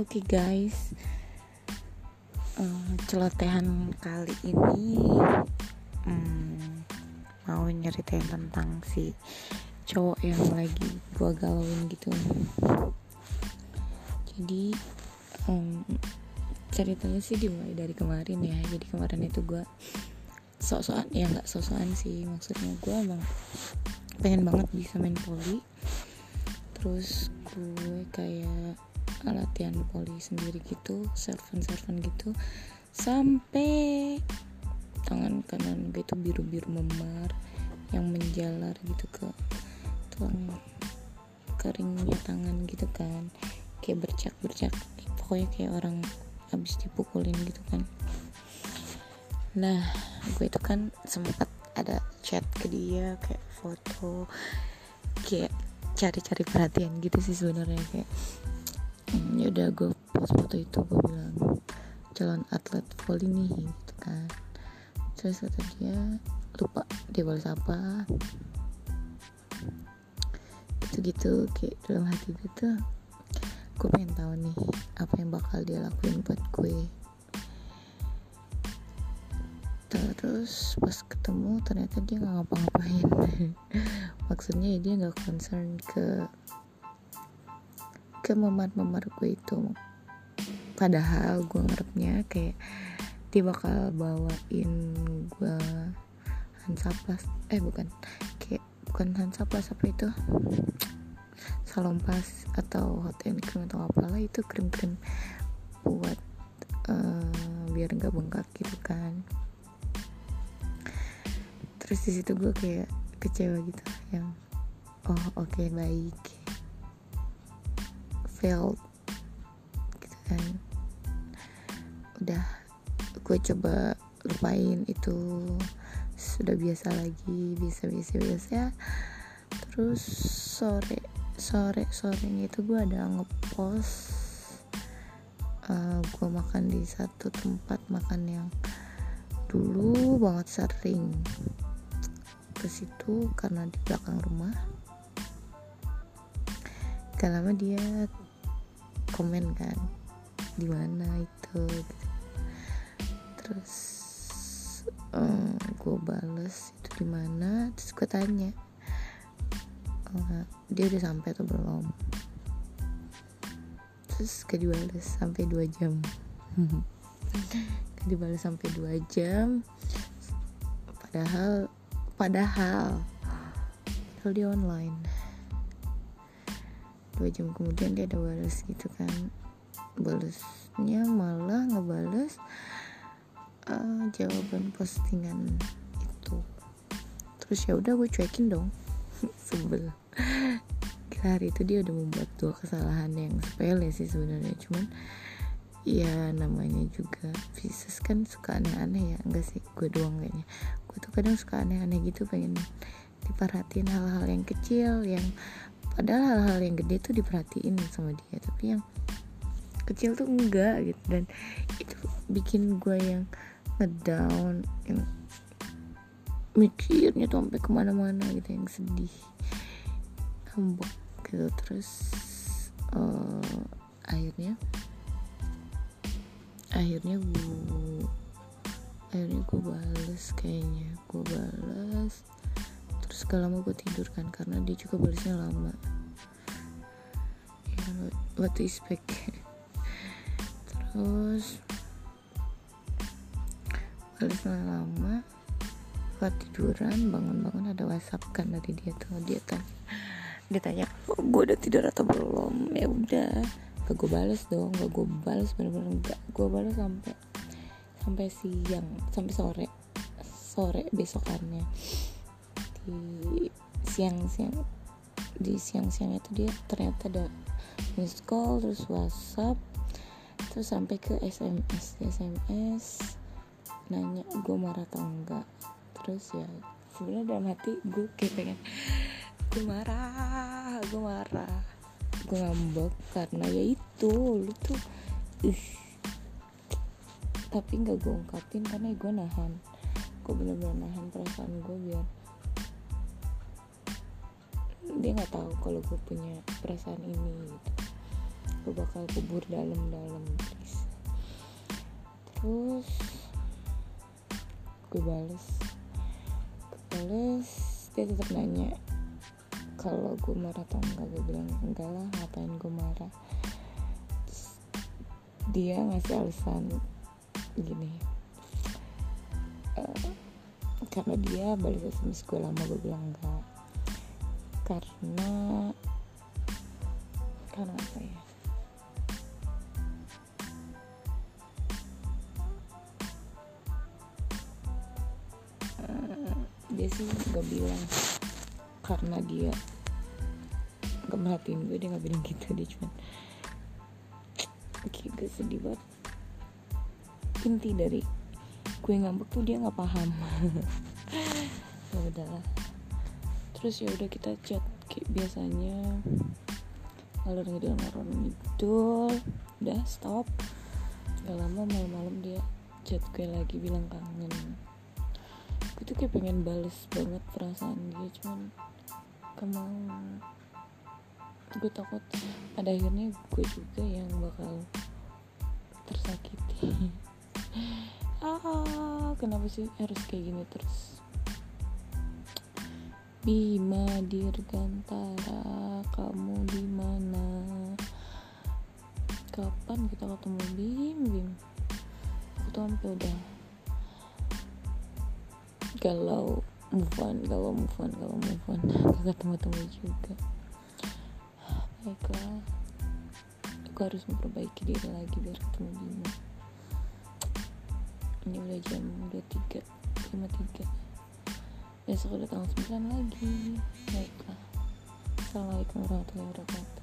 Oke guys, uh, celotehan kali ini um, mau nyeritain tentang si cowok yang lagi gua galauin gitu. Jadi um, ceritanya sih dimulai dari kemarin ya. Jadi kemarin itu gua sok-sokan ya nggak sok-sokan sih maksudnya gua emang pengen banget bisa main poli. Terus gue kayak latihan poli sendiri gitu servan servan gitu sampai tangan kanan gue itu biru biru memar yang menjalar gitu ke tulang keringnya tangan gitu kan. Kayak bercak bercak pokoknya kayak orang habis dipukulin gitu kan. Nah gue itu kan sempat ada chat ke dia kayak foto kayak cari-cari perhatian gitu sih sebenarnya kayak udah gue post foto itu gue bilang calon atlet volley nih gitu kan. Terus kata dia lupa dia balas apa. Gitu-gitu kayak dalam hati gue tuh gue pengen tahu nih apa yang bakal dia lakuin buat gue. Terus pas ketemu ternyata dia nggak ngapa-ngapain. Maksudnya ya dia nggak concern ke ke memar-memar gue itu. Padahal gue ngarepnya kayak dia bakal bawain gue hansaplas eh bukan. Kayak bukan hansaplas apa itu? Salompas atau hot and cream atau apalah itu krim-krim buat uh, biar nggak bengkak gitu kan. Terus di situ gue kayak kecewa gitu yang oh oke okay, baik failed gitu kan. Udah gue coba lupain itu sudah biasa lagi biasa biasa. Biasa terus sore sore sorenya itu gue ada ngepost uh, gue makan di satu tempat makan yang dulu banget sering. Ke situ karena di belakang rumah. Gak lama dia komen kan di mana itu. Terus um, eh, gue bales itu di mana terus gue tanya uh, dia udah sampai atau belum? Terus gak dibales sampai dua jam. Gak dibales sampai dua jam. Padahal padahal padahal dia online dua jam kemudian dia ada balas gitu kan. Balasnya malah ngebales uh, jawaban postingan itu. Terus ya udah gue cuekin dong. Sebel. Hari itu dia udah membuat dua kesalahan yang sepele sih sebenarnya. Cuman ya namanya juga Pisces kan suka aneh-aneh ya. Enggak sih gue doang kayaknya. Gue tuh kadang suka aneh-aneh gitu pengen diperhatiin hal-hal yang kecil yang padahal hal-hal yang gede tuh diperhatiin sama dia tapi yang kecil tuh enggak gitu. Dan itu bikin gue yang ngedown yang mikirnya tuh sampai ke mana-mana gitu yang sedih ngambek gitu. Terus uh, akhirnya akhirnya gue akhirnya gue balas kayaknya. Gue balas gak lama gue tidur kan karena dia juga balasnya lama. Ya what to expect? Terus balasnya lama gue tiduran bangun-bangun ada whatsapp kan dari dia tuh dia tanya dia tanya oh, gue udah tidur atau belum? Ya udah gak gue balas dong gak gue balas bener-bener gak gue balas sampai sampai siang sampai sore sore besokannya di siang-siang di siang-siang itu dia ternyata ada miss call terus WhatsApp terus sampai ke SMS SMS nanya gue marah atau enggak? Terus ya sebenarnya dalam hati gue kayak pengen gue marah gue marah. Gue ngambek karena ya itu lu tuh ih. Tapi nggak gue ungkapin karena gue nahan. Gue bener-bener nahan perasaan gue biar dia nggak tahu kalau gue punya perasaan ini gitu. Gue bakal kubur dalam-dalam please terus gue bales. Gue bales dia tetap nanya kalau gue marah atau enggak. Gue bilang enggak lah ngapain gue marah? Terus dia ngasih alasan gini. Uh, karena dia balik SMS gue lama gue bilang enggak karena karena apa ya? Uh, dia sih gak bilang karena dia gak merhatiin gue dia gak bilang gitu dia cuma kayak gue sedih banget. Inti dari gue ngambek tuh dia nggak paham. Ya udahlah terus ya udah kita chat kayak biasanya ngalor ngidul ngalor ngidul. Udah stop. Gak lama malam-malam dia chat gue lagi bilang kangen. Gue tuh kayak pengen bales banget perasaan dia cuman gak mau gue takut pada akhirnya gue juga yang bakal tersakiti. Ah kenapa sih harus kayak gini terus Bima Dirgantara kamu di mana? Kapan kita ketemu Bim? Bim aku tuh sampai udah kalau move on kalau move on kalau move on. Gak ketemu-temu juga. Baiklah aku harus memperbaiki diri lagi biar ketemu Bima ini udah jam 23 53 besok udah tanggal 9 lagi. Baiklah. Assalamualaikum warahmatullahi wabarakatuh.